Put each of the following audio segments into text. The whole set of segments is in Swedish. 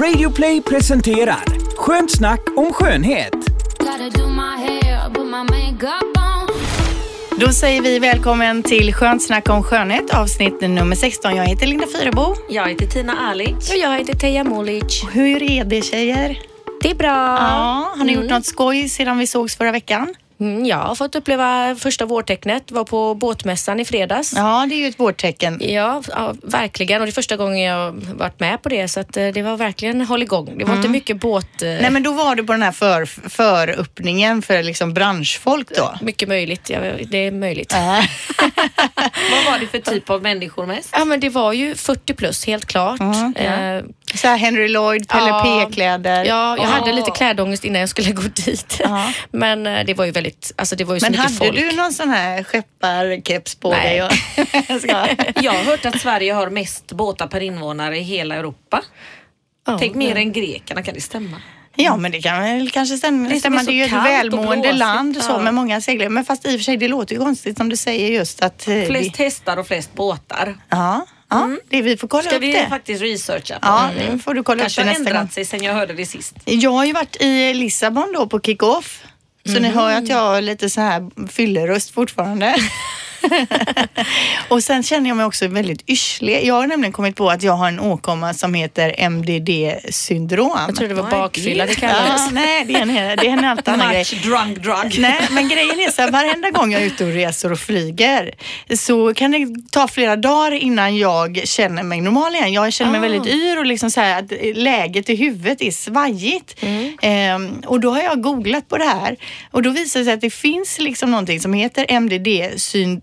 Radioplay presenterar Skönt snack om skönhet. Då säger vi välkommen till Skönt snack om skönhet avsnitt nummer 16. Jag heter Linda Fyrebo. Jag heter Tina Alic. Och jag heter Teija Molic. Hur är det tjejer? Det är bra. Ja, har ni gjort något skoj sedan vi sågs förra veckan? Mm, jag har fått uppleva första vårtecknet. Var på båtmässan i fredags. Ja, det är ju ett vårtecken. Ja, ja, verkligen. Och det är första gången jag varit med på det så att eh, det var verkligen håll igång. Det var inte mycket båt... eh, Nej, men då var du på den här för, föröppningen för liksom branschfolk då? Mycket möjligt. Ja, det är möjligt. Ja. Vad var det för typ av människor mest? Ja, men det var ju 40 plus, helt klart. Eh, Så här Henry Lloyd, Pelle Ja. P-kläder. Ja, jag hade Ja. lite klädångest innan jag skulle gå dit. Ja. Men eh, det var ju väldigt, alltså det var ju så Men mycket hade folk. du någon sån här skepparkeps på Nej. dig? Och... Jag ska- Jag har hört att Sverige har mest båtar per invånare i hela Europa. Ja, Tänk mer ja. än grekerna, kan det stämma? Ja, men det kan väl kanske stämma. Det stämma. Det är ju ett välmående land så, Ja. med många seglare. Men fast i och för sig, det låter ju konstigt som du säger just att... eh, Flest vi... hästar och flest båtar. Ja, ja det vi får kolla Ska upp vi det. faktiskt researcha på. Ja, det får du kolla Kanske upp det har nästa gång. ändrat sig sen jag hörde det sist. Jag har ju varit i Lissabon då på kick-off. Så ni hör ju att jag har lite så här fylleröst fortfarande. och sen känner jag mig också väldigt yrslig. Jag har nämligen kommit på att jag har en åkomma som heter MDD-syndrom. Jag tror det var bakfylla det? kallades. Ja, nej, det är en, det är en helt annan grej. Drunk drug. Nej, men grejen är så här, varenda gång jag är ute och reser och flyger så kan det ta flera dagar innan jag känner mig normal igen. Jag känner mig Ah. väldigt yr och liksom så här att läget i huvudet är svajigt. Mm. Ehm, och då har jag googlat på det här och då visar det sig att det finns liksom någonting som heter MDD-syndrom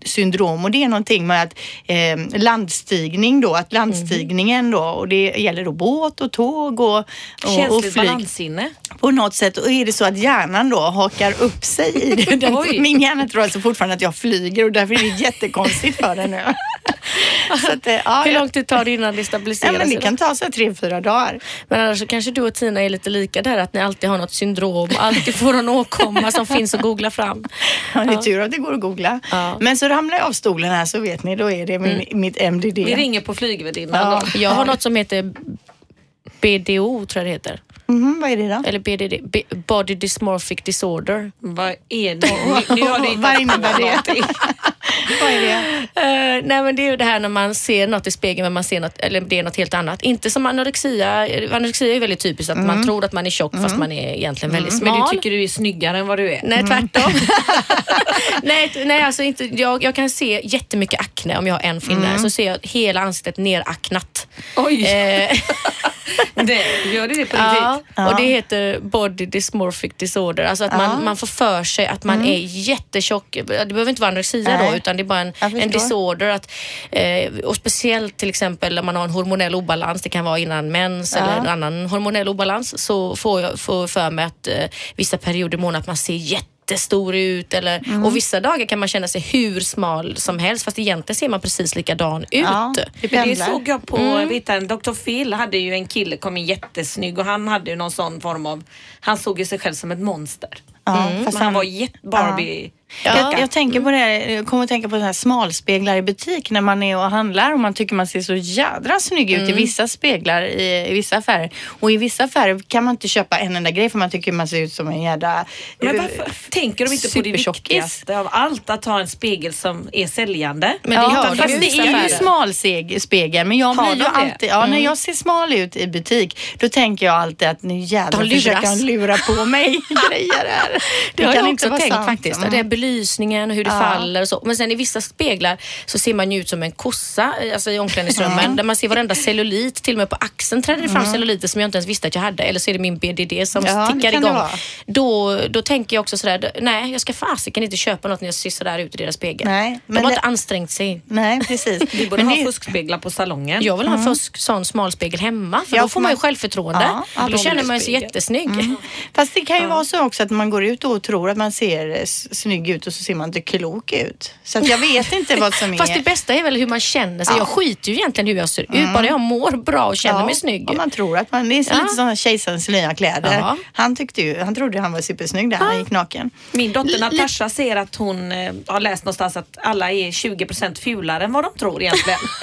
och det är någonting med att ehm, landstigning då, att landstigningen då och det gäller då båt och tåg och, och, och Känsligt flyg balanssinne. på något sätt och är det så att hjärnan då hakar upp sig i det. Den, min hjärna tror alltså fortfarande att jag flyger och därför är det jättekonstigt för den nu. så att, eh, ja, Hur lång tid tar det innan det Ja, stabiliserar men det kan ta så tre, fyra dagar. Men annars så kanske du och Tina är lite lika där, att ni alltid har något syndrom och alltid får en åkomma som finns att googla fram. Ja, det är tur att det går att googla. Ja. Men så ramlar jag av stolen här så vet ni, då är det min, mitt MDD. Vi ringer på flygvärdinnan Ja. Jag har något som heter BDO, tror jag det heter. Mhm, vad är det då? Eller BDD, B- Body Dysmorphic Disorder. Vad är det? Nu, nu har du Vad innebär det? vad är det? Eh, nej men det är ju det här när man ser något i spegeln men man ser något, eller det är något helt annat. Inte som anorexia. Anorexia är väldigt typiskt att man tror att man är tjock fast man är egentligen väldigt smal. Men du tycker du är snyggare än vad du är? Nej, tvärtom. nej, nej, alltså inte, jag, jag kan se jättemycket akne om jag har en finne. Så ser jag hela ansiktet neraknat. Oj! Eh, Det, gör du det på ja, riktigt? Ja. och det heter body dysmorphic disorder. Alltså att man, man får för sig att man är jättetjock. Det behöver inte vara anorexia Nej. då utan det är bara en, en disorder. Att, eh, och speciellt till exempel om man har en hormonell obalans, det kan vara innan mens eller en annan hormonell obalans, så får jag får för mig att eh, vissa perioder i månaden att man ser jättestor ut eller, Mm. och vissa dagar kan man känna sig hur smal som helst fast egentligen ser man precis likadan ut. Ja, det det såg jag på, vet du, Dr. Phil hade ju en kille, kom in jättesnygg och han hade ju någon sån form av, han såg ju sig själv som ett monster. Ja, Men fast han var jätte Barbie. Jag, jag tänker på det, här- jag kommer att tänka på så här smalspeglar i butik när man är och handlar och man tycker man ser så jädra snygg ut i vissa speglar i, i vissa affärer. Och i vissa affärer kan man inte köpa en enda grej för man tycker man ser ut som en jädra... Men varför tänker de inte på det viktigaste av allt, att ha en spegel som är säljande? Men det ja, har de fast det är ju smalspegel men jag Har blir ju det? alltid, ja när jag ser smal ut i butik då tänker jag alltid att nu jädrar försöker han lura på mig grejer här. Det har kan jag inte också vara tänkt sant. faktiskt. Mm. Belysningen och hur det Ja. faller och så. Men sen i vissa speglar så ser man ju ut som en kossa eh, alltså i omklädningsrummen. Där man ser varenda cellulit. Till och med på axeln träder det fram celluliter som jag inte ens visste att jag hade. Eller så är det min BDD som Ja, tickar igång. Då, då tänker jag också sådär, nej jag ska fasiken inte köpa något när jag ser sådär ut i deras spegel. Nej, De men har det- inte ansträngt sig. Nej precis. Vi borde Men ha det- fuskspeglar på salongen. Jag vill ha en fusk, sån smalspegel hemma för Ja, då får man ju självförtroende. Ja, då känner man sig jättesnygg. Fast det kan ju vara så också att man går ut och tror att man ser snygg ut och så ser man inte klok ut. Så att jag vet inte vad som är... Fast det bästa är väl hur man känner sig. Jag skiter ju egentligen hur jag ser ut, bara jag mår bra och känner mig snygg. om man tror att man... Det är så Ja. lite som kejsarens nya kläder. Ja. Han, tyckte ju, han trodde han var supersnygg där han gick naken. Min dotter Natasha säger att hon eh, har läst någonstans att alla är 20% fulare än vad de tror egentligen.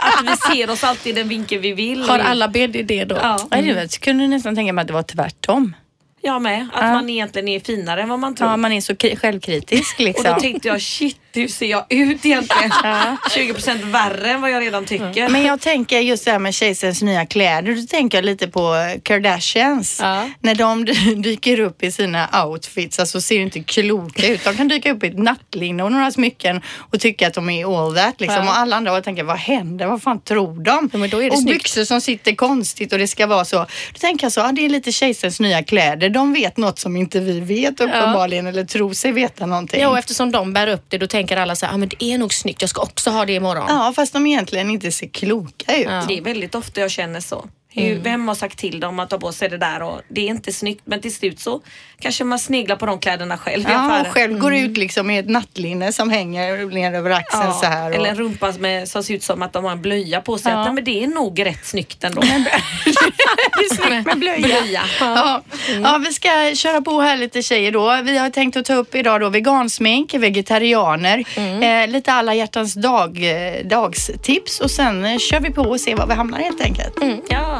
att vi ser oss alltid i den vinkel vi vill. Har alla BDD då? Ja, Ja, var- Jag kunde nästan tänka mig att det var tvärtom. Jag med. Att Ja. man egentligen är finare än vad man tror. Ja, man är så kri- självkritisk Och liksom. då tänkte jag shit, hur ser jag ut egentligen? 20% värre än vad jag redan tycker. Men jag tänker just det här med kejsarens nya kläder. Då tänker jag lite på Kardashians. Ja. När de dy- dyker upp i sina outfits, alltså ser inte kloka ut. De kan dyka upp i ett nattlinne och några smycken och tycka att de är all that. Liksom. Ja. Och alla andra och tänker, vad händer? Vad fan tror de? Ja, och snyggt. byxor som sitter konstigt och det ska vara så. Då tänker jag så, ja, det är lite kejsarens nya kläder. De vet något som inte vi vet uppenbarligen eller tror sig veta någonting. Ja, och eftersom de bär upp det då tänker alla så här, ah, men det är nog snyggt, jag ska också ha det imorgon. Ja, fast de egentligen inte ser kloka ut. Ja. Det är väldigt ofta jag känner så. Hur, Vem har sagt till dem att ta på sig det där och det är inte snyggt men till slut så kanske man sneglar på de kläderna själv i Ja, affären. och själv går ut liksom i ett nattlinne som hänger ner över axeln Ja, så här. Och... Eller en rumpa med, som ser ut som att de har en blöja på sig. Ja. Att, nej, men det är nog rätt snyggt ändå. det är snyggt med blöja. Blöja. Ja. ja, vi ska köra på här lite tjejer då. Vi har tänkt att ta upp idag då vegansmink, vegetarianer, eh, lite alla hjärtans dag, eh, dagstips och sen eh, kör vi på och ser var vi hamnar helt enkelt. Ja.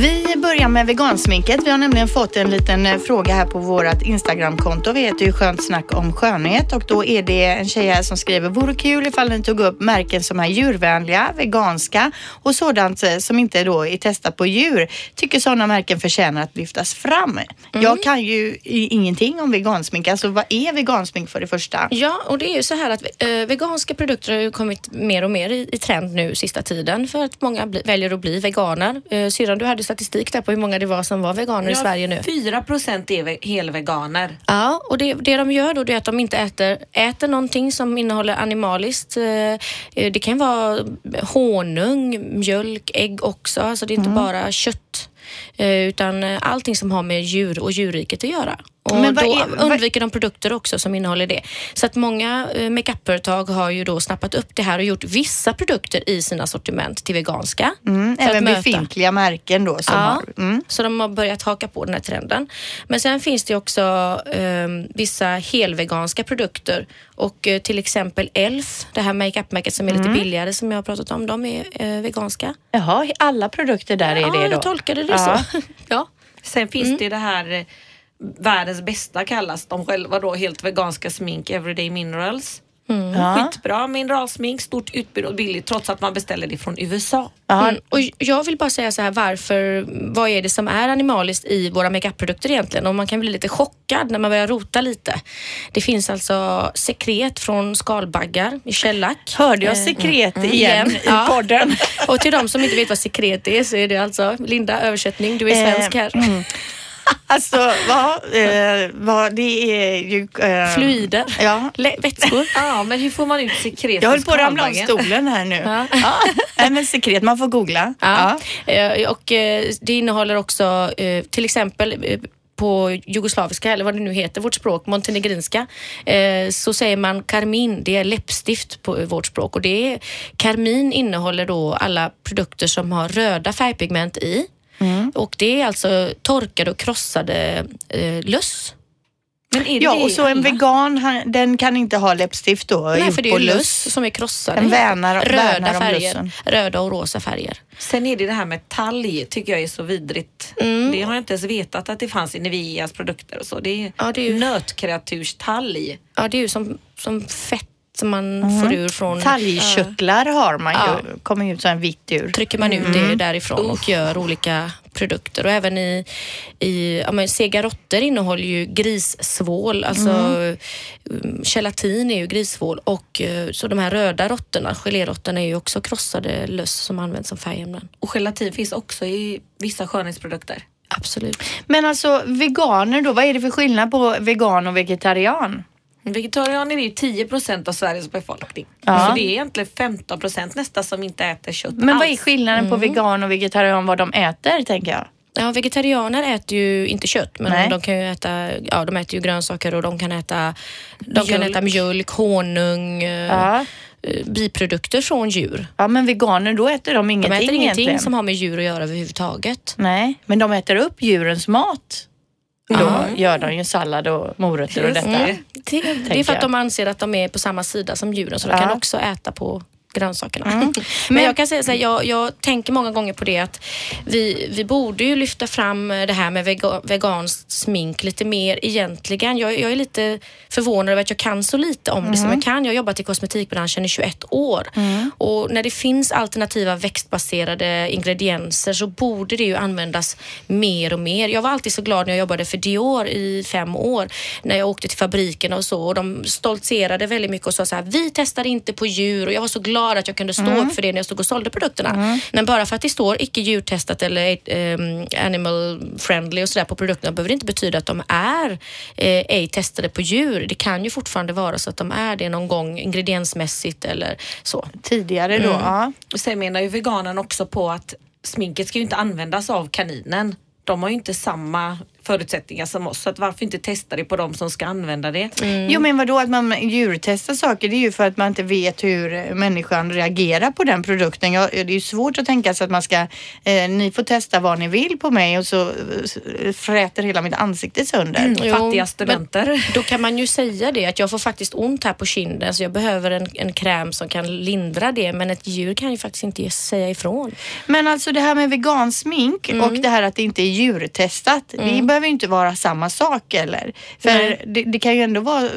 Vi börjar med vegansminket. Vi har nämligen fått en liten eh, fråga här på vårt Instagramkonto. Vi heter ju Skönt snack om skönhet och då är det en tjej här som skriver Vore kul ifall ni tog upp märken som är djurvänliga, veganska och sådant eh, som inte då är testat på djur. Tycker sådana märken förtjänar att lyftas fram. Jag kan ju ingenting om vegansmink. Alltså vad är vegansmink för det första? Ja, och det är ju så här att eh, veganska produkter har ju kommit mer och mer i, i trend nu sista tiden för att många bli, väljer att bli veganer. Syrran, du hade statistik där på hur många det var som var veganer i Sverige nu. 4 procent är ve- helveganer. Ja, och det, det de gör då det är att de inte äter, äter någonting som innehåller animaliskt. Eh, eh, Det kan vara honung, mjölk, ägg också. Alltså det är inte bara kött. eh, Utan allting som har med djur och djurriket att göra. Och Men då är- undviker de produkter också som innehåller det. Så att många eh, makeupföretag har ju då snappat upp det här och gjort vissa produkter i sina sortiment till veganska. Mm, även befintliga märken då som Ja, har... Mm. så de har börjat haka på den här trenden. Men sen finns det också ehm, vissa helveganska produkter och eh, till exempel Elf, det här makeup-märket som är Mm. lite billigare som jag har pratat om, de är eh, veganska. Jaha, alla produkter där är ja, det då? jag tolkade det Ja. så. ja. Sen finns Mm. det det här eh, världens bästa kallas de själva då helt veganska smink Everyday Minerals. Ja. Skitbra mineralsmink, stort utbud och billigt trots att man beställer det från USA. Mm. Och jag vill bara säga så här, varför, vad är det som är animaliskt i våra makeupprodukter egentligen? Och man kan bli lite chockad när man börjar rota lite. Det finns alltså sekret från skalbaggar i shellack. Hörde jag Eh, sekret igen, igen. i Ja. podden? Och till de som inte vet vad sekret är så är det alltså, Linda, översättning, du är svensk här. Alltså, vad, eh, vad, det är ju... Eh, Fluider, Ja. vätskor. Ja, men hur får man ut sekret Jag höll på att ramla av stolen här nu. Ja. Ja. Nej, men sekret, man får googla. Ja. Eh, Och eh, det innehåller också eh, till exempel på jugoslaviska eller vad det nu heter, vårt språk, montenegrinska, eh, så säger man karmin, det är läppstift på vårt språk och det är, karmin innehåller då alla produkter som har röda färgpigment i och det är alltså torkade och krossade eh, löss. Men är det Ja, och så en alla? vegan, han, den kan inte ha läppstift då? Nej, för det är ju löss som är krossade. Den värnar- röda värnar om färger, röda och rosa färger. Sen är det det här med talg tycker jag är så vidrigt. Mm. Det har jag inte ens vetat att det fanns i Niveas produkter och så. Det är, Ja, det är ju- nötkreaturstalg. Ja, det är ju som, som fett som man får ur från... Talgkörtlar har man ju, Ja. kommer ut så en vitt ur. trycker man ut det därifrån och gör olika produkter. Och även i, i ja, men sega råttor innehåller ju grissvål, alltså mm. gelatin är ju grissvål och eh, så de här röda råttorna, geléråttorna är ju också krossade löss som används som färgämnen. Och gelatin finns också i vissa skönhetsprodukter. Absolut. Men alltså veganer då, vad är det för skillnad på vegan och vegetarian? Vegetarianer är ju 10 procent av Sveriges befolkning. Ja. Så det är egentligen 15 procent nästan som inte äter kött Men alls. vad är skillnaden på vegan och vegetarian vad de äter tänker jag? Ja, vegetarianer äter ju inte kött men Nej. de kan ju äta, ja de äter ju grönsaker och de kan äta, de kan Mjölk. äta mjölk, honung, Ja. eh, biprodukter från djur. ja, men veganer då äter de De ingenting äter ingenting egentligen. som har med djur att göra överhuvudtaget. Nej, men de äter upp djurens mat. Då gör de ju sallad och morötter och detta. det. Det, det är för att de anser att de är på samma sida som djuren så de kan också äta på grönsakerna. Men- Men jag kan säga så här, jag, jag tänker många gånger på det att vi, vi borde ju lyfta fram det här med vega, veganskt smink lite mer egentligen. Jag, jag är lite förvånad över att jag kan så lite om det som jag kan. Jag har jobbat i kosmetikbranschen i 21 år och när det finns alternativa växtbaserade ingredienser så borde det ju användas mer och mer. Jag var alltid så glad när jag jobbade för Dior i fem år när jag åkte till fabriken och så och de stoltserade väldigt mycket och sa så här, vi testar inte på djur och jag var så glad att jag kunde stå upp för det när jag stod och sålde produkterna. Men bara för att det står icke djurtestat eller ehm, animal friendly och sådär på produkterna behöver det inte betyda att de är eh, ej testade på djur. Det kan ju fortfarande vara så att de är det någon gång ingrediensmässigt eller så. Tidigare då, ja. Och sen menar ju veganen också på att sminket ska ju inte användas av kaninen. De har ju inte samma förutsättningar som oss så att varför inte testa det på de som ska använda det? Jo men vadå att man djurtestar saker det är ju för att man inte vet hur människan reagerar på den produkten. Ja, det är ju svårt att tänka sig att man ska, eh, ni får testa vad ni vill på mig och så eh, fräter hela mitt ansikte sönder. Jo, Fattiga men- studenter. Då kan man ju säga det att jag får faktiskt ont här på kinden så jag behöver en, en kräm som kan lindra det men ett djur kan ju faktiskt inte säga ifrån. Men alltså det här med vegansmink Mm. och det här att det inte är djurtestat. Det behöver ju inte vara samma sak eller? För det, det kan ju ändå vara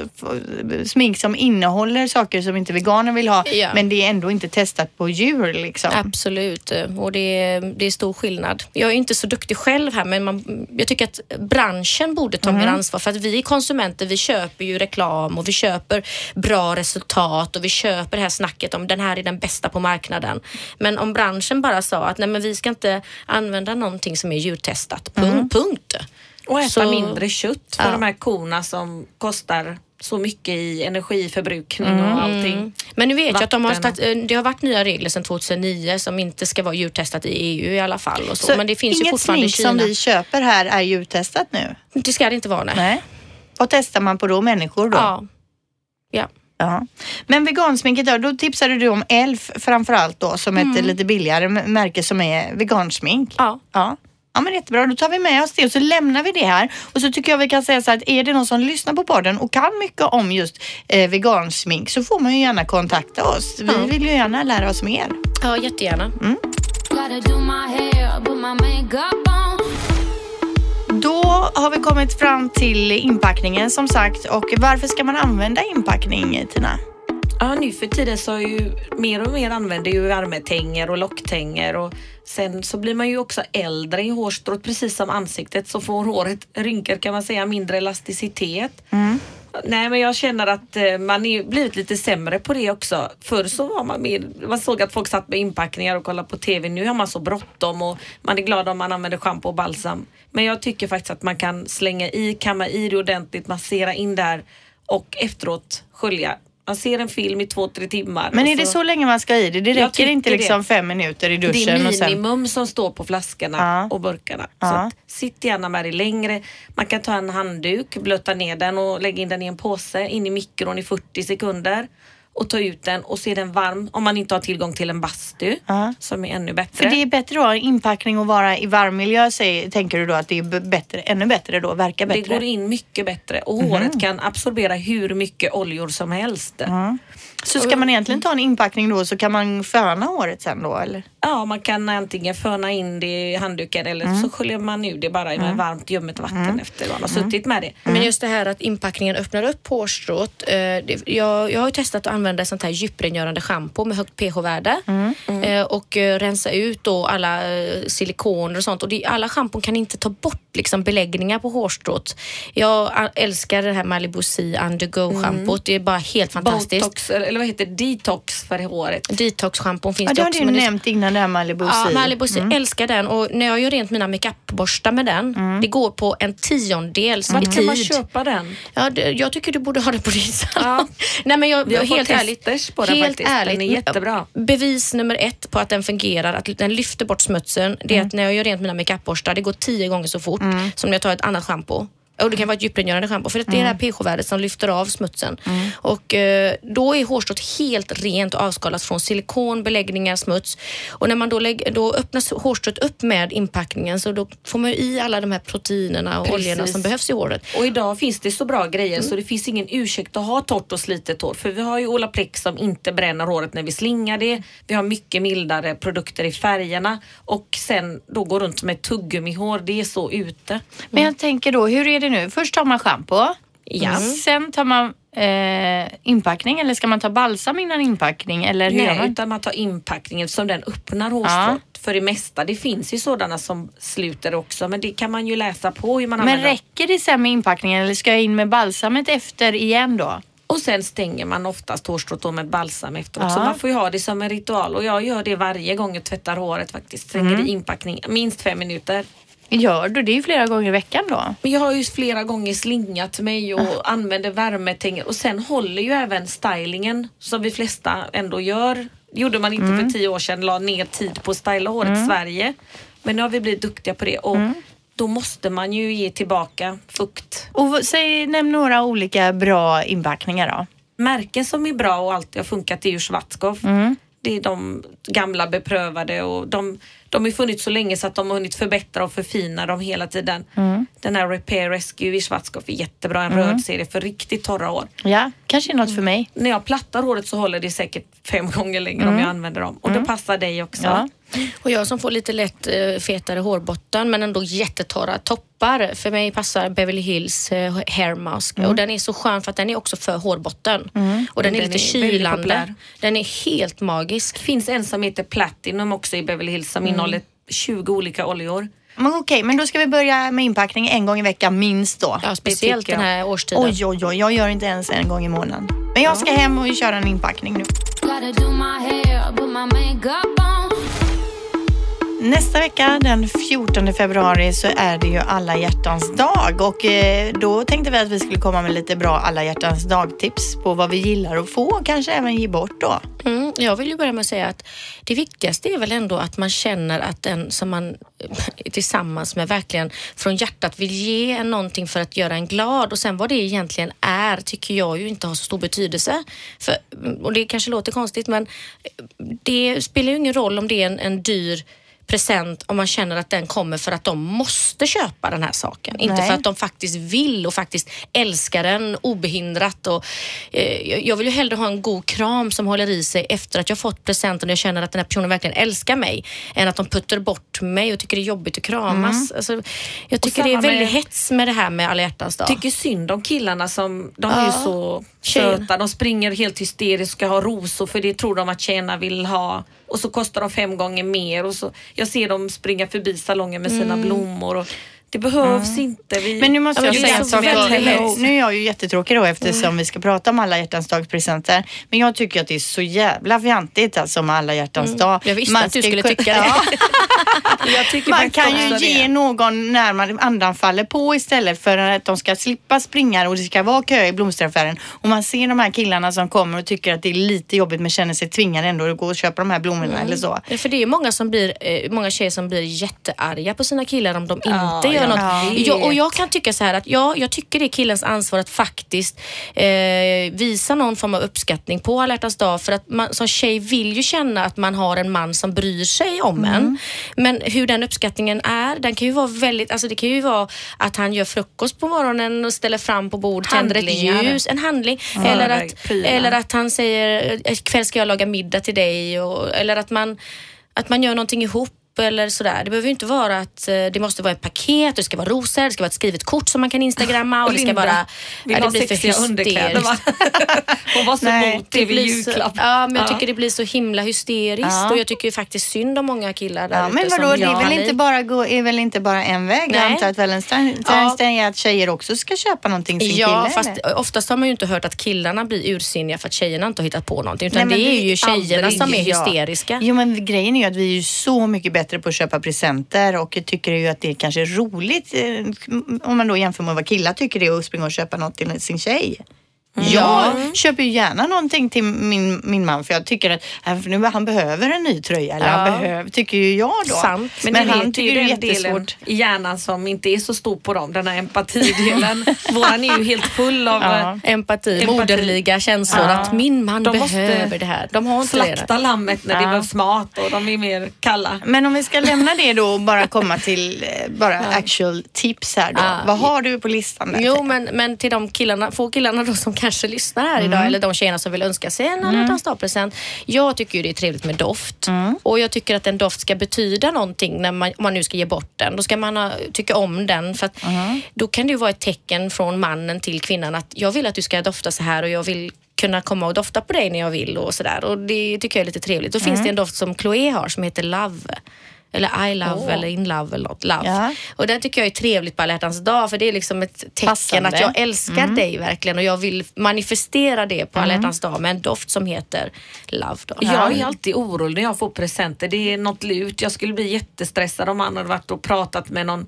smink som innehåller saker som inte veganer vill ha. Ja. Men det är ändå inte testat på djur liksom. Absolut och det är, det är stor skillnad. Jag är inte så duktig själv här men man, jag tycker att branschen borde ta mer ansvar för att vi konsumenter vi köper ju reklam och vi köper bra resultat och vi köper det här snacket om den här är den bästa på marknaden. Men om branschen bara sa att nej men vi ska inte använda någonting som är djurtestat. Punkt. punkt. Och äta Så- mindre kött för Ja. de här korna som kostar så mycket i energiförbrukning Mm. och allting. Men nu vet jag att de har Vatten. stat- eh, det har varit nya regler sedan 2009 som inte ska vara djurtestat i EU i alla fall. Och så. Så men det finns ju inget fortfarande i smink Kina. som vi köper här är djurtestat nu? Det ska det inte vara nej. Nej. Vad testar man på då? Människor då? Ja. Ja. Ja. Men vegansminket då, då tipsade du om Elf framförallt då som ett lite billigare märke som är vegansmink. Ja. Ja. Ja men jättebra, då tar vi med oss det och så lämnar vi det här. Och så tycker jag vi kan säga så här att är det någon som lyssnar på podden och kan mycket om just eh, vegansmink så får man ju gärna kontakta oss. Vi Ja. vill ju gärna lära oss mer. ja, jättegärna. On. Då har vi kommit fram till inpackningen som sagt och varför ska man använda inpackning Tina? Ja, nu för tiden så är ju mer och mer använder ju värmetänger och locktänger och sen så blir man ju också äldre i hårstrået precis som ansiktet så får håret rynkor kan man säga, mindre elasticitet. Nej men jag känner att eh, man är blivit lite sämre på det också. Förr så var man mer, man såg att folk satt med inpackningar och kollade på TV. Nu har man så bråttom och man är glad om man använder schampo och balsam. Men jag tycker faktiskt att man kan slänga i, kamma i det ordentligt, massera in där och efteråt skölja. Man ser en film i två, tre timmar. Men är det så länge man ska i det? Det räcker inte liksom det. fem minuter i det duschen är och sen... minimum som står på flaskorna Ja. och burkarna. Så Ja. att, sitt gärna med det längre. Man kan ta en handduk, blöta ner den och lägga in den i en påse in i mikron i 40 sekunder och ta ut den och se den varm om man inte har tillgång till en bastu Ja. som är ännu bättre. För det är bättre då, inpackning och vara i varm miljö säger, tänker du då att det är bättre, ännu bättre då, verkar Det bättre? går in mycket bättre och Mhm. håret kan absorbera hur mycket oljor som helst. Så ska man egentligen ta en inpackning då så kan man föna håret sen då eller? Ja, man kan antingen föna in det i handduken eller Mm. så sköljer man ur det bara med varmt ljummet vatten efter man har suttit med det. Men just det här att inpackningen öppnar upp hårstrået. Eh, det, jag, jag har ju testat att använda sånt här djuprengörande schampo med högt pH-värde eh, och eh, rensa ut då alla eh, silikoner och sånt. Och det, alla schampon kan inte ta bort liksom, beläggningar på hårstrået. Jag älskar det här Malibu C Undergo schampot. Det är bara helt fantastiskt. Botox, eller vad heter det? detox för håret. Detox-schampon finns Ja, det det har också. du nämnt innan det här Malibu Ja, Sea. Malibu Sea, älskar den och när jag gör rent mina makeupborstar med den, det går på en tiondels i Vart kan man tid. köpa den? Ja, det, jag tycker du borde ha det på din salong. Nej, men jag, Vi har helt testers på den helt faktiskt. ärligt. Den är jättebra. Bevis nummer ett på att den fungerar, att den lyfter bort smutsen, det Mm. är att när jag gör rent mina makeupborstar, det går tio gånger så fort som när jag tar ett annat schampo. Och det kan vara ett djuprengörande schampo för det är Mm. det här pH-värdet som lyfter av smutsen. Och eh, då är hårstrået helt rent och avskalat från silikon, beläggningar, smuts. Och när man då, lägger, då öppnas hårstrået upp med inpackningen så då får man ju i alla de här proteinerna och Precis. oljorna som behövs i håret. Och idag finns det så bra grejer Mm. så det finns ingen ursäkt att ha torrt och slitet hår. För vi har ju Olaplex som inte bränner håret när vi slingar det. Vi har mycket mildare produkter i färgerna och sen då gå runt med tuggummihår. Det är så ute. Men jag tänker då, hur är det nu? Först tar man schampo. Ja. Sen tar man eh, inpackning eller ska man ta balsam innan inpackning? Eller hur Nej, man? utan man tar inpackningen som den öppnar hårstrået. För det mesta, det finns ju sådana som sluter också men det kan man ju läsa på hur man Men använder räcker det sen med inpackningen eller ska jag in med balsamet efter igen då? Och sen stänger man oftast hårstrået med balsam efteråt. Ja. Så man får ju ha det som en ritual och jag gör det varje gång jag tvättar håret faktiskt. Slänger Mm. i inpackning minst fem minuter. Gör du det ju flera gånger i veckan då? Men jag har ju flera gånger slingat mig och använder värmetänger och sen håller ju även stylingen som vi flesta ändå gör. Det gjorde man inte för tio år sedan, la ner tid på att styla håret i Sverige. Men nu har vi blivit duktiga på det och då måste man ju ge tillbaka fukt. Och säg, nämn några olika bra inpackningar då. Märken som är bra och alltid har funkat är ju Schwarzkopf. Det är de gamla beprövade och de, de har funnits så länge så att de har hunnit förbättra och förfina dem hela tiden. Mm. Den här Repair Rescue i Schwarzkopf är jättebra, en röd serie för riktigt torra hår. Ja, kanske är något för mig. När jag plattar håret så håller det säkert fem gånger längre om jag använder dem och det passar dig också. Ja. Och jag som får lite lätt eh, fetare hårbotten men ändå jättetorra toppar. För mig passar Beverly Hills eh, Hair Mask Mm. och den är så skön för att den är också för hårbotten. Och den är Den lite är kylande. Den är helt magisk. Det finns en som heter Platinum också i Beverly Hills som innehåller 20 olika oljor. Men okej, men då ska vi börja med inpackning en gång i veckan minst då. Ja, speciellt den här årstiden. Oj, oj, oj, jag gör inte ens en gång i månaden. Men jag ska hem och köra en inpackning nu. Nästa vecka, den 14 februari, så är det ju alla hjärtans dag och eh, då tänkte vi att vi skulle komma med lite bra alla hjärtans dag-tips på vad vi gillar att få och kanske även ge bort då. Mm, jag vill ju börja med att säga att det viktigaste är väl ändå att man känner att den som man är tillsammans med verkligen från hjärtat vill ge en någonting för att göra en glad och sen vad det egentligen är tycker jag ju inte har så stor betydelse. För, mm, och det kanske låter konstigt men eh, det spelar ju ingen roll om det är en, en dyr present om man känner att den kommer för att de måste köpa den här saken. Inte Nej. för att de faktiskt vill och faktiskt älskar den obehindrat. Och, eh, jag- vill ju hellre ha en god kram som håller i sig efter att jag fått presenten och jag känner att den här personen verkligen älskar mig än att de puttar bort mig och tycker det är jobbigt att kramas. Alltså, jag tycker det är samma med- väldigt hets med det här med alla hjärtans dag. Tycker synd om killarna som, de är ju så söta. De springer helt hysteriskt och ska ha rosor för det tror de att tjejerna vill ha. Och så kostar de fem gånger mer. Och så, jag ser dem springa förbi salongen med sina blommor. Och det behövs inte. Vi, Men nu måste Ja, jag det säga en sak. Nu, är jag ju jättetråkig då eftersom Mm. vi ska prata om alla hjärtans dagspresenter. Men jag tycker att det är så jävla fjantigt alltså med alla hjärtans dag. Mm. Jag visste Man att du skulle tycka det. Ja. jag Man kan ju ge det. någon när man andan faller på istället för att de ska slippa springa och det ska vara kö i blomsteraffären. Och man ser de här killarna som kommer och tycker att det är lite jobbigt men känner sig tvingade ändå att gå och köpa de här blommorna Mm. eller så. Ja, För det är många, som blir, eh, många tjejer som blir jättearga på sina killar om de inte Ja, gör jag något. vet. Jag, och jag kan tycka så här att ja, jag tycker det är killens ansvar att faktiskt eh, visa någon form av uppskattning på alla dag för att man som tjej vill ju känna att man har en man som bryr sig om Mm. en. Men hur den uppskattningen är, den kan ju vara väldigt, alltså det kan ju vara att han gör frukost på morgonen och ställer fram på bordet, tänder ett ljus, en handling. eller, att, prylar. eller att han säger ikväll ska jag laga middag till dig och, eller att man, att man gör någonting ihop eller sådär. Det behöver ju inte vara att eh, det måste vara ett paket, det ska vara rosor, det ska vara ett skrivet kort som man kan instagramma och det ska Linda vara... vill ja, det blir för sexiga underkläder va? hysteriskt. Hon var så Nej, emot det vid så, julklapp. ja, men jag tycker det blir så himla hysteriskt Ja. och jag tycker ju faktiskt synd om många killar där Ja, men vadå, det är väl, inte bara, gå, är väl inte bara en väg? Jag Nej. antar att Ja. är att tjejer också ska köpa någonting sin Ja, kille. fast eller? oftast har man ju inte hört att killarna blir ursinniga för att tjejerna inte har hittat på någonting. Utan Nej, det är ju tjejerna aldrig, som är ja. hysteriska. Jo men grejen är ju att vi är ju så mycket bättre på att köpa presenter och tycker ju att det kanske är roligt eh, om man då jämför med vad killar tycker det är att springa och köpa något till sin tjej. Jag köper ju gärna någonting till min, min man för jag tycker att äh, nu, han behöver en ny tröja. Eller han Ja. behöver, tycker ju jag då. Sant. Men, Men han vet, det är tycker ju det är den delen jättesvårt. i hjärnan som inte är så stor på dem, den här empatidelen. Våran är ju helt full av Ja. eh, Empati, Empati. moderliga känslor att min man De behöver det här. De har inte slakta det. lammet när det Ja. behövs mat och de är mer kalla. Men om vi ska lämna det då och bara komma till eh, bara actual tips här då. Ja. Vad har du på listan? Där? Jo, men, men till de killarna, få killarna då som kanske lyssnar här Mm. idag eller de tjejerna som vill önska sig en alla hjärtans dag-present. Jag tycker ju det är trevligt med doft Mm. och jag tycker att en doft ska betyda någonting när man, om man nu ska ge bort den. Då ska man ha, tycka om den för att Mm. då kan det ju vara ett tecken från mannen till kvinnan att jag vill att du ska dofta så här och jag vill kunna komma och dofta på dig när jag vill och sådär. Och det tycker jag är lite trevligt. Då Mm. finns det en doft som Chloé har som heter Love. Eller I love eller In love eller något. Love. Ja. Och det tycker jag är trevligt på alla hjärtans dag för det är liksom ett tecken Passande. att jag älskar dig verkligen och jag vill manifestera det på alla hjärtans dag med en doft som heter Love. Då. Jag är alltid orolig när jag får presenter. Det är något lut. Jag skulle bli jättestressad om han hade varit och pratat med någon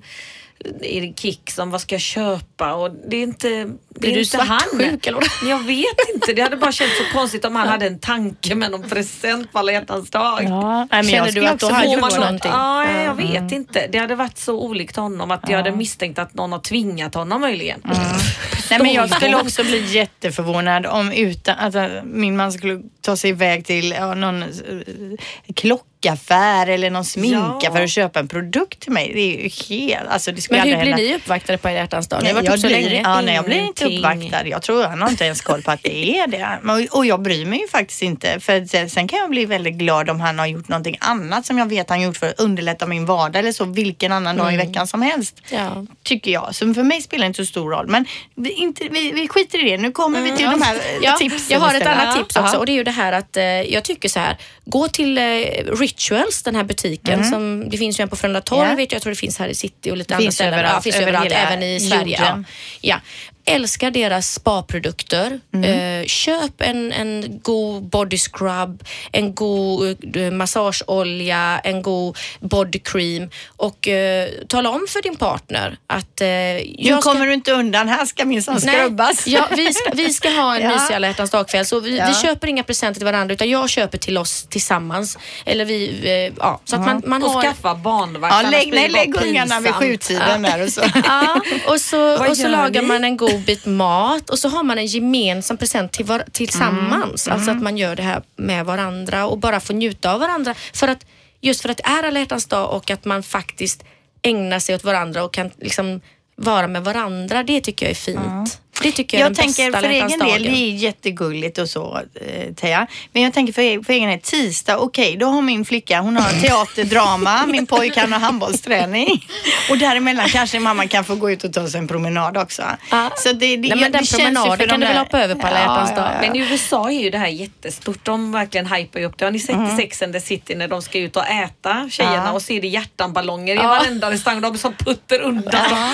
i Kicks om vad ska jag köpa och det är inte det Blir är du inte han. svartsjuk eller vad? Jag vet inte. Det hade bara känts så konstigt om han hade en tanke med någon present på alla hjärtans dag. Ja, nej, men Känner jag du att också då har gjort något. någonting? Ja, jag vet inte. Det hade varit så olikt honom att jag hade misstänkt att någon har tvingat honom möjligen. Nej, men jag skulle också bli jätteförvånad om utan, att äh, min man skulle ta sig iväg till ja, någon äh, klockaffär eller någon sminkaffär Ja. och köpa en produkt till mig. Det är ju helt... Alltså, det skulle Men hur blir hända. ni uppvaktade på hjärtans dag? Nej, jag så blir. Ja, nej, jag blir inte uppvaktad. Jag tror han har inte ens koll på att det är det. Och jag bryr mig ju faktiskt inte. För sen- sen kan jag bli väldigt glad om han har gjort någonting annat som jag vet han gjort för att underlätta min vardag eller så vilken annan dag i veckan som helst. Ja. Tycker jag. Så för mig spelar det inte så stor roll. Men vi, inte, vi, vi skiter i det. Nu kommer vi till de här eh, Ja, tipsen jag har ett annat tips också och det är ju det här att eh, jag tycker så här. Gå till eh, Rituals, den här butiken. Som, det finns ju en på Frölunda torg, Ja. vet jag, jag tror det finns här i city och lite Finns andra ställen. överallt, ja, finns över överallt, hela även i Sverige. Ja. Ja. Älskar deras spaprodukter. Eh, köp en, en god body scrub, en god eh, massageolja, en god body cream och eh, tala om för din partner att eh, Nu jag ska- kommer du inte undan. Här ska minsann skrubbas. Ja, vi, ska, vi ska ha en Ja. mysig alla hjärtans dagkväll så vi, Ja. vi köper inga presenter till varandra utan jag köper till oss tillsammans. Eller vi, eh, ja, så att man, man Och har... skaffa barnvakt. Ja, lägg, nej, lägg ungarna vid sjutiden där och så. Ja, och så, och så lagar man en god bit mat och så har man en gemensam present till var, tillsammans. Mm, Alltså att man gör det här med varandra och bara får njuta av varandra. För att, just för att det är alla hjärtans dag och att man faktiskt ägnar sig åt varandra och kan liksom vara med varandra. Det tycker jag är fint. Det tycker jag, är Jag den bästa tänker för egen del, det är jättegulligt och så, eh, Teija. Men jag tänker för, för egen del, tisdag, okej, då har min flicka, hon har teater, drama, min pojke han har handbollsträning. Och däremellan kanske mamma kan få gå ut och ta sig en promenad också. Ja. Så det, det, Nej, men det den känns ju promenaden för kan de du väl där- hoppa över på alla hjärtans dag. Men i USA är ju det här jättestort. De verkligen hypar ju upp det. Har ni sett i Sex and the City när de ska ut och äta tjejerna Ja. och så är det hjärtanballonger i varenda restaurang. De som putter undan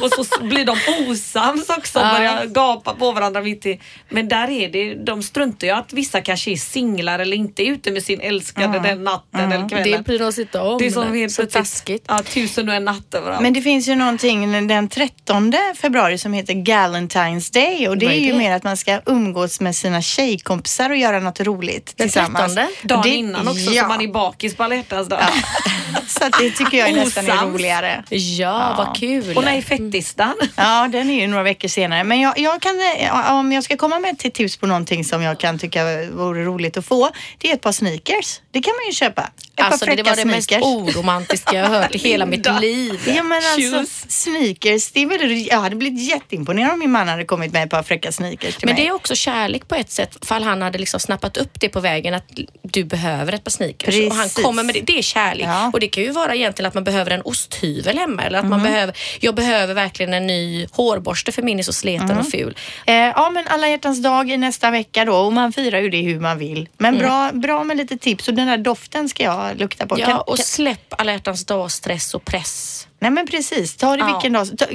och så blir de osams också och börjar gapa på varandra mitt i. Men där är det, de struntar ju att vissa kanske är singlar eller inte är ute med sin älskade den natten eller kvällen. Det bryr de sig inte om. Det är som helt så plötsligt- taskigt. Ja, tusen och en natt överallt. Men det finns ju någonting den 13 februari som heter Galentine's Day och det är är ju det? mer att man ska umgås med sina tjejkompisar och göra något roligt Den tillsammans. 13? Dagen Det- innan också ja. så man är bakis på alla hjärtans dag. Så att det tycker jag är nästan är roligare. Ja, vad kul. Och när är fettisdagen? Ja, den är ju några veckor senare. Men jag, jag kan, eh, om jag ska komma med till tips på någonting som jag kan tycka vore roligt att få, det är ett par sneakers. Det kan man ju köpa. Ett Alltså par det var det mest sneakers. oromantiska jag hört i hela mitt liv. Ja men alltså Shoes. sneakers, det är väl, jag hade blivit jätteimponerad om min man hade kommit med ett par fräcka sneakers till Men mig. det är också kärlek på ett sätt, fall han hade liksom snappat upp det på vägen att du behöver ett par sneakers. Precis. Och han kommer med det. Det är kärlek. Ja. Och det kan ju vara egentligen att man behöver en osthyvel hemma eller att man behöver, jag behöver verkligen en ny hårborste för min är så sleten och ful. Eh, ja men alla hjärtans dag i nästa vecka då och man firar ju det hur man vill. Men bra, bra med lite tips och den där doften ska jag lukta på. Ja, Kan- och kan- släpp alla hjärtans dag, stress och press. Nej men precis, ta det Ja. vilken dag. Ta,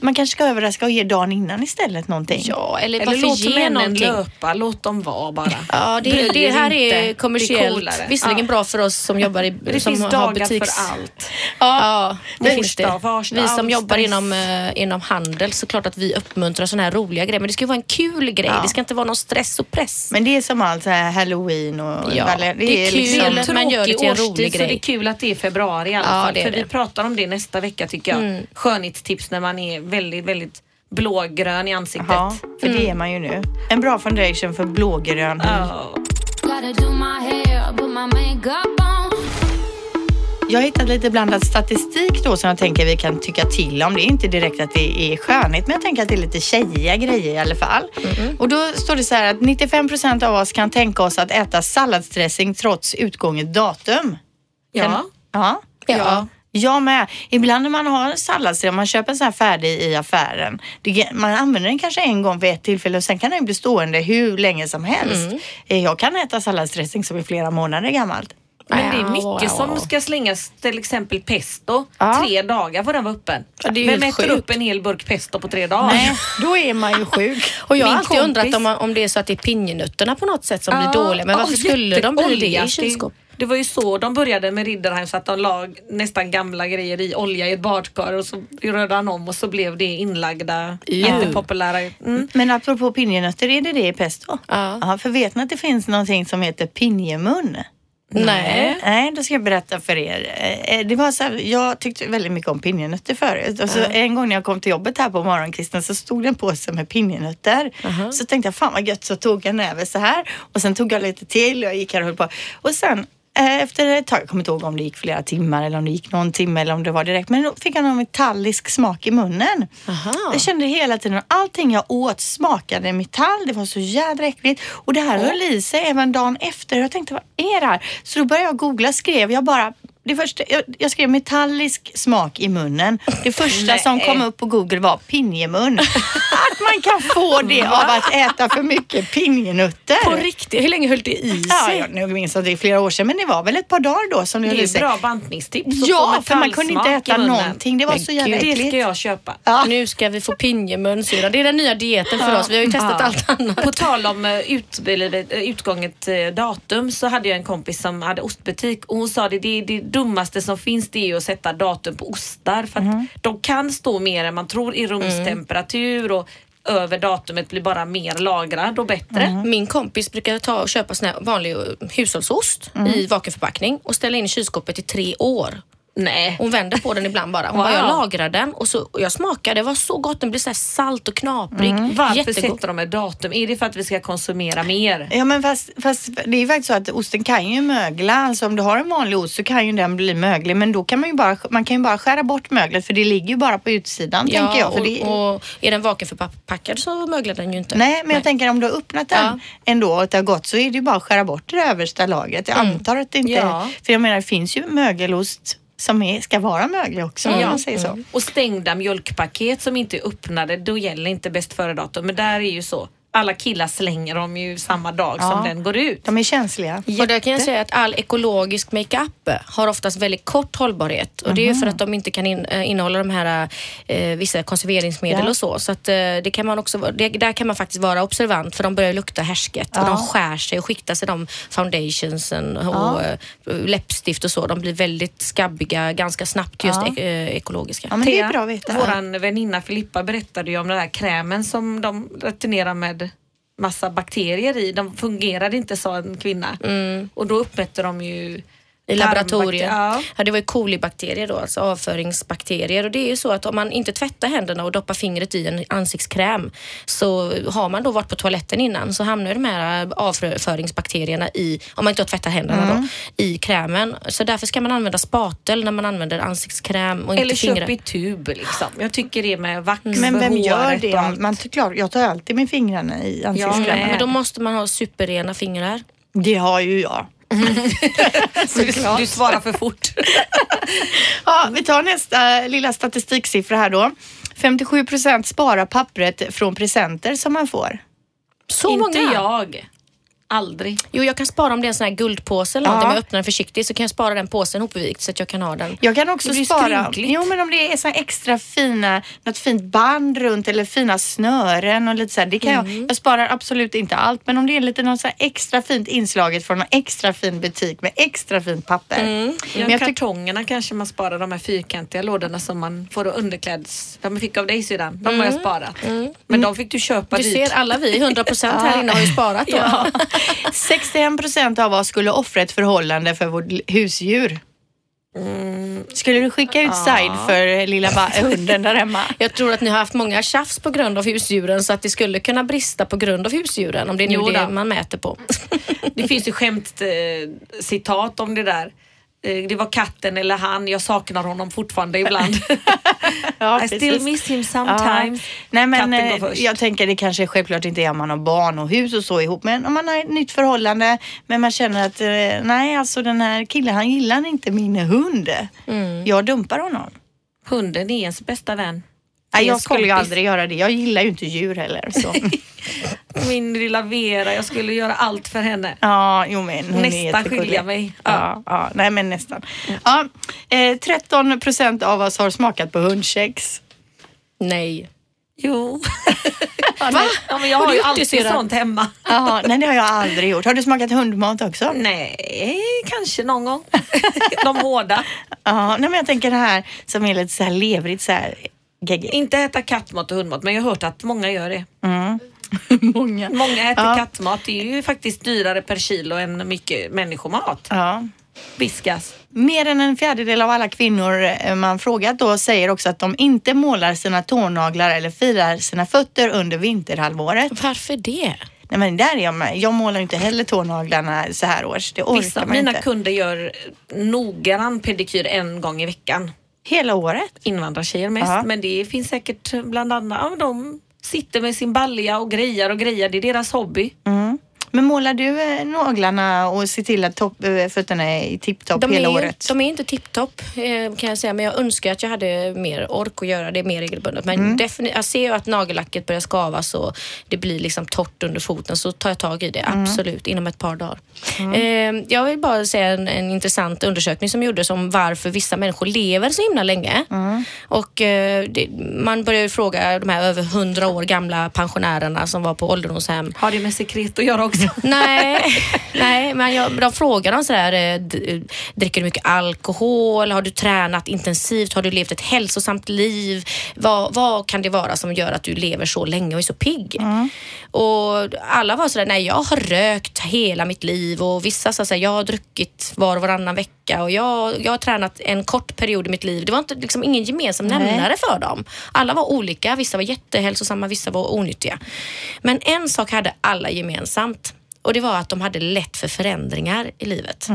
man kanske ska överraska och ge dagen innan istället någonting. Ja, eller, Eller låt ge männen någonting? löpa, låt dem vara bara. Ja, det, det er här är Det är kommersiellt. Visserligen Ja. bra för oss som jobbar i Det som finns har dagar butiks... för allt. Ja, det Torsdag, finns det. varsdag, Vi som jobbar inom, eh, inom handel, så klart att vi uppmuntrar sådana här roliga grejer. Men det ska ju vara en kul grej. Ja. Det ska inte vara någon stress och press. Men det är som allt så här halloween och Ja, valer- det är kul. liksom, man gör det till en rolig årstid, så grej. det är kul att det är februari i alla Ja, fall. det är För det. Vi pratar om det nästa vecka tycker jag. Skönhetstips när man är väldigt, väldigt blågrön i ansiktet. Ja, för det är man ju nu. En bra foundation för blågrön hy. Jag har hittat lite blandad statistik då som jag tänker vi kan tycka till om. Det är inte direkt att det är skönhet, men jag tänker att det är lite tjejiga grejer i alla fall. Och då står det så här att 95 procent av oss kan tänka oss att äta salladsdressing trots utgånget datum. Ja. Ja. Ja. Jag med. Ibland när man har en salladsdressing, man köper en sån här färdig i affären. Det, man använder den kanske en gång vid ett tillfälle och sen kan den bli stående hur länge som helst. Eh, Jag kan äta salladsdressing som är flera månader gammalt. Men det är mycket wow. som ska slängas, till exempel pesto. Ja. Tre dagar får den vara öppen. Ja, Vem äter upp en hel burk pesto på tre dagar? Nej, då är man ju sjuk. Och jag har alltid kompis- undrat om, om det är så att det är pinjenötterna på något sätt som blir dåliga. Men Ja, varför skulle de bli det i kylskåp? Det, var ju så de började med Ridderheim så att de la nästan gamla grejer i olja i ett badkar och så rörde han om och så blev det inlagda jättepopulära. Mm. Men apropå pinjenötter, är det det i pesto? Ja. ja. För vet ni att det finns någonting som heter pinjemun? Nej. Nej, då ska jag berätta för er. Eh, Det var så här, jag tyckte väldigt mycket om pinjenötter förut. Och så en gång när jag kom till jobbet här på morgonkvisten så stod det en påse med pinjenötter. Så tänkte jag, fan vad gött, så tog jag en näve så här. Och sen tog jag lite till och jag gick här och höll på. Och sen eh, efter ett tag, jag kommer inte ihåg om det gick flera timmar eller om det gick någon timme eller om det var direkt. Men då fick jag någon metallisk smak i munnen. Aha. Jag kände hela tiden allting jag åt smakade metall. Det var så jädra äckligt. Och det här höll i sig även dagen efter. Jag tänkte, vad är det här? Så då började jag googla, skrev jag bara det första, jag, jag skrev metallisk smak i munnen. Det första som kom upp på Google var pinjemun. Att man kan få det av att äta för mycket pinjenötter. På riktigt? Hur länge höll det i Ja, sig? jag nu minns att det är flera år sedan, men det var väl ett par dagar då som det höll Det i är sig. bra bantningstips. Ja, för man kunde inte äta någonting. Det var Men så jävla gud, Det äckligt. ska jag köpa. Ja. Nu ska vi få pinjemunsyra. Det är den nya dieten för oss. Vi har ju testat Ja. allt annat. På tal om eh, ut, eh, utgånget eh, datum så hade jag en kompis som hade ostbutik och hon sa det, det, det dummaste som finns det är ju att sätta datum på ostar för att Mhm. de kan stå mer än man tror i rumstemperatur och över datumet blir bara mer lagrad och bättre. Mhm. Min kompis brukar ta och köpa sån här vanlig eh, hushållsost i vakuumförpackning och ställa in i kylskåpet i tre år. Nej. Hon vänder på den ibland bara. Hon Wow. bara, jag lagrar den och, så, och jag smakar. Det var så gott. Den blir så här salt och knaprig. Varför Jättegod. sätter de ett datum? Är det för att vi ska konsumera mer? Ja men fast, fast det är faktiskt så att osten kan ju mögla. Alltså om du har en vanlig ost så kan ju den bli möglig. Men då kan man ju bara, man kan ju bara skära bort möglet för det ligger ju bara på utsidan tänker jag. För och, det, och är den vakuumförpackad så möglar den ju inte. nej men jag tänker om du har öppnat den Ja. ändå och det har gått så är det ju bara att skära bort det översta lagret. Jag antar att det inte Ja. För jag menar det finns ju mögelost som är, ska vara möglig också om Ja. man säger så. Och stängda mjölkpaket som inte är öppnade, då gäller inte bäst före datum. Men där är ju så. Alla killar slänger dem ju samma dag som Ja. den går ut. De är känsliga. Och där kan jag säga att all ekologisk makeup har oftast väldigt kort hållbarhet och det är för att de inte kan in, äh, innehålla de här äh, vissa konserveringsmedel Ja. och så. Så att, äh, det kan man också, vara- det, där kan man faktiskt vara observant för de börjar lukta härsket och Ja. de skär sig och skiktar sig de foundationsen och Ja. äh, läppstift och så. De blir väldigt skabbiga ganska snabbt just Ja. ek- äh, ekologiska. Ja men det är bra att veta. Våran väninna Filippa berättade ju om den här krämen som de returnerar med massa bakterier i. De fungerade inte sa en kvinna. Och då uppmätte de ju I laboratoriet. Ja. Ja. det var ju kolibakterier då, alltså avföringsbakterier. Och det är ju så att om man inte tvättar händerna och doppar fingret i en ansiktskräm så har man då varit på toaletten innan så hamnar de här avföringsbakterierna i, om man inte har tvättat händerna Mm. då, i krämen. Så därför ska man använda spatel när man använder ansiktskräm och inte Eller fingrar. köp i tub liksom. Jag tycker det med vax Men för vem gör det? Man, klart, jag tar alltid med fingrarna i Ja, ansiktskrämen. Men då måste man ha superrena fingrar. Det har ju jag. Du, du svarar för fort. Ja, vi tar nästa lilla statistiksiffra här då. 57 procent sparar pappret från presenter som man får. Så inte många? jag. Aldrig. Jo, jag kan spara om det är en sån här guldpåse eller Ja. någonting. Om jag öppnar den försiktigt så kan jag spara den påsen hopvikt så att jag kan ha den. Jag kan också blir spara. Jo, men om det är så här extra fina, något fint band runt eller fina snören och lite så här, det kan Mm. jag. Jag sparar absolut inte allt, men om det är lite något så här extra fint inslaget från någon extra fin butik med extra fint papper. Ja, Men jag kartongerna kanske man sparar, de här fyrkantiga lådorna som man får underkläds... De man fick av dig syrran, de har jag sparat. Men de fick du köpa Du dyrt. ser, alla vi 100% här inne har ju sparat då. Ja. 61 procent av oss skulle offra ett förhållande för vårt husdjur. Mm. Skulle du skicka ut side för lilla ba- hunden där hemma? Jag tror att ni har haft många tjafs på grund av husdjuren så att det skulle kunna brista på grund av husdjuren om det är nu det man mäter på. Det finns ju skämt eh, citat om det där. Eh, det var katten eller han, jag saknar honom fortfarande ibland. Ja, I still miss him sometimes. Ja. Nej, men eh, jag tänker det kanske självklart inte är om man har barn och hus och så ihop. Men om man har ett nytt förhållande men man känner att eh, nej, alltså den här killen han gillar inte min hund. Mm. Jag dumpar honom. Hunden är ens bästa vän. Nej, jag skulle ju aldrig göra det. Jag gillar ju inte djur heller. Så. Min lilla Vera, jag skulle göra allt för henne. Ja, jo men hon är Nästan skilja mig. Ja, ja, nej men nästan. Ja, eh, 13 procent av oss har smakat på hundkex. Nej. Jo. Va? Ja, men jag Har har ju alltid syrran? sånt hemma. Jaha, nej det har jag aldrig gjort. Har du smakat hundmat också? Nej, kanske någon gång. De hårda. Ja, nej men jag tänker det här som är lite så här levrigt så här geggigt. Inte äta kattmat och hundmat, men jag har hört att många gör det. Många. Många äter Ja. kattmat. Det är ju faktiskt dyrare per kilo än mycket människomat. Ja. Viskas. Mer än en fjärdedel av alla kvinnor eh, man frågat då säger också att de inte målar sina tånaglar eller firar sina fötter under vinterhalvåret. Varför det? Nej men där är jag med. Jag målar inte heller tånaglarna så här års. Det orkar Vissa man mina inte. kunder gör noggrann pedikyr en gång i veckan. Hela året? Invandrartjejer mest, Ja. men det finns säkert bland annat, ja, de sitter med sin balja och grejar och grejar. Det är deras hobby. Mm. Men målar du eh, naglarna och ser till att topp, eh, fötterna är i tipptopp hela är, året? de är inte tipptopp eh, kan jag säga men jag önskar att jag hade mer ork att göra det mer regelbundet. Men Mm. jag ser ju att nagellacket börjar skavas och det blir liksom torrt under foten så tar jag tag i det Mm. absolut inom ett par dagar. Eh, jag vill bara säga en, en intressant undersökning som gjordes om varför vissa människor lever så himla länge. Mm. Och det, man börjar ju fråga de här över hundra år gamla pensionärerna som var på ålderdomshem Har det med sekret att göra också? nej, nej, men jag, de frågar dem sådär, eh, d- dricker du mycket alkohol? Har du tränat intensivt? Har du levt ett hälsosamt liv? Vad, vad kan det vara som gör att du lever så länge och är så pigg? Och alla var sådär, nej jag har rökt hela mitt liv och vissa sa såhär, jag har druckit var och varannan vecka och jag, jag har tränat en kort period i mitt liv. Det var inte, liksom, ingen gemensam Nej. nämnare för dem. Alla var olika, vissa var jättehälsosamma, vissa var onyttiga. Men en sak hade alla gemensamt och det var att de hade lätt för förändringar i livet.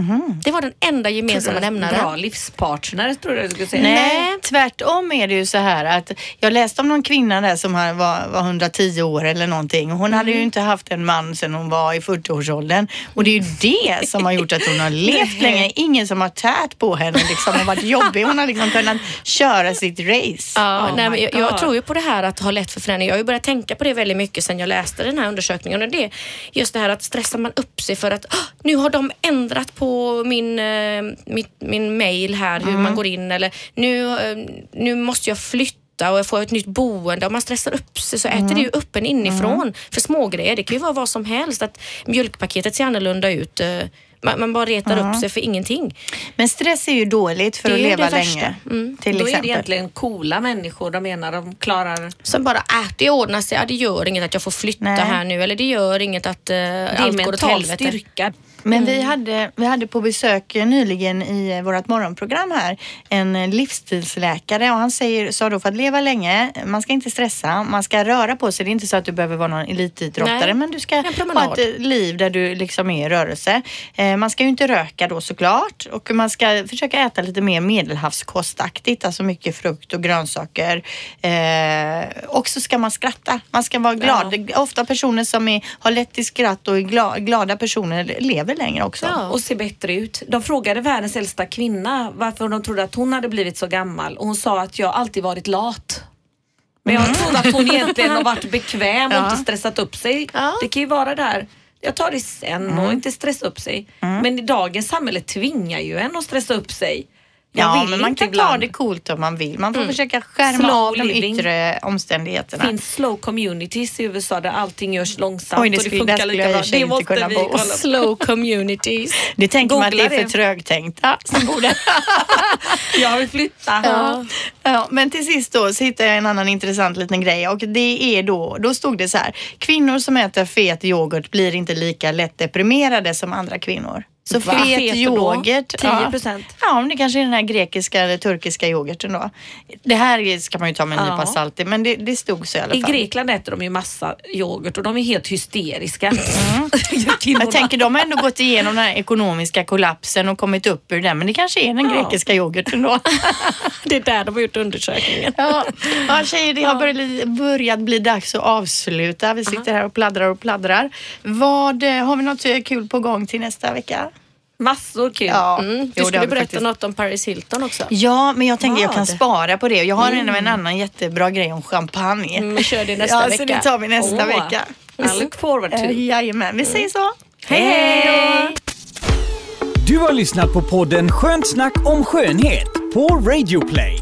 Det var den enda gemensamma Bra nämnaren. livspartner tror jag du skulle säga. Nej, tvärtom är det ju så här att jag läste om någon kvinna där som har- var, var 110 år eller någonting. Hon hade Mm. ju inte haft en man sedan hon var i 40-årsåldern och det är ju det som har gjort att hon har levt länge. Ingen som har tärt på henne liksom och varit jobbig. Hon har liksom kunnat köra sitt race. Ja, Oh nej, men jag, jag tror ju på det här att ha lätt för förändring. Jag har ju börjat tänka på det väldigt mycket sedan jag läste den här undersökningen. Och det, just det här att stressar man upp sig för att "Ah, nu har de ändrat på min, eh, mitt, min mail här, hur man går in eller nu, eh, nu måste jag flytta och jag får ett nytt boende. Om man stressar upp sig så äter det ju upp en inifrån. För smågrejer, det kan ju vara vad som helst. Att mjölkpaketet ser annorlunda ut. Man, man bara retar upp sig för ingenting. Men stress är ju dåligt för Det att är leva det länge. Mm. Till Då är det exempel. egentligen coola människor de menar de klarar. Som bara, äh, det ordnar sig. Ja, det gör inget att jag får flytta Nej. här nu. Eller det gör inget att Det är allt går åt mental helvete. styrka. Men vi hade, vi hade på besök nyligen i eh, vårt morgonprogram här en eh, livsstilsläkare och han säger, sa då för att leva länge, man ska inte stressa, man ska röra på sig. Det är inte så att du behöver vara någon elitidrottare Nej, men du ska ha ett eh, liv där du liksom är i rörelse. Man ska ju inte röka då såklart och man ska försöka äta lite mer medelhavskostaktigt, alltså mycket frukt och grönsaker. Och så ska man skratta, man ska vara glad. Ofta personer som är, har lätt till skratt och är gla, glada personer lever längre också. Ja. och ser bättre ut. De frågade världens äldsta kvinna varför de trodde att hon hade blivit så gammal och hon sa att jag alltid varit lat. Men jag trodde att hon egentligen har varit bekväm och Ja. inte stressat upp sig. Ja. Det kan ju vara där. jag tar det sen Mm. och inte stressa upp sig. Men i dagens samhälle tvingar ju en att stressa upp sig. Ja, vill men man inte kan ta ibland. det coolt om man vill. Man får försöka skärma Slow av de yttre omständigheterna. Det finns slow communities i USA där allting görs långsamt Oj, det och det funkar lika bra. Det inte måste kunna vi bo. kolla på. Slow communities. Det tänker man att det är Googla för det. trögtänkta som bor där. Jag vill flytta. Ja. Ja, men till sist då så hittade jag en annan intressant liten grej och det är då, då stod det så här, kvinnor som äter fet yoghurt blir inte lika lätt deprimerade som andra kvinnor. Så Va? fet yoghurt. 10%? Ja, ja, men det kanske är den här grekiska eller turkiska yoghurten då. Det här ska man ju ta med en Ja. nypa salt i, men det, det stod så i alla I fall. Grekland äter de ju massa yoghurt och de är helt hysteriska. Jag tänker de har ändå gått igenom den här ekonomiska kollapsen och kommit upp ur den, men det kanske är den Ja. grekiska yoghurten då. Det är där de har gjort undersökningen. Ja, ja tjejer, det har börjat, börjat bli dags att avsluta. Vi sitter här och pladdrar och pladdrar. Vad, eh, har vi något eh, kul på gång till nästa vecka? Massor kul. Ja, Mm, jo, du det har skulle berätta faktiskt. något om Paris Hilton också. Ja, men jag tänker jag kan spara på det. Jag har en, en annan jättebra grej om champagne. Mm, vi kör det nästa ja, vecka. så det tar vi nästa Åh, vecka. I look forward to it. Jajamän, vi säger så. Hej, hej! Du har lyssnat på podden Skönt snack om skönhet på Radio Play.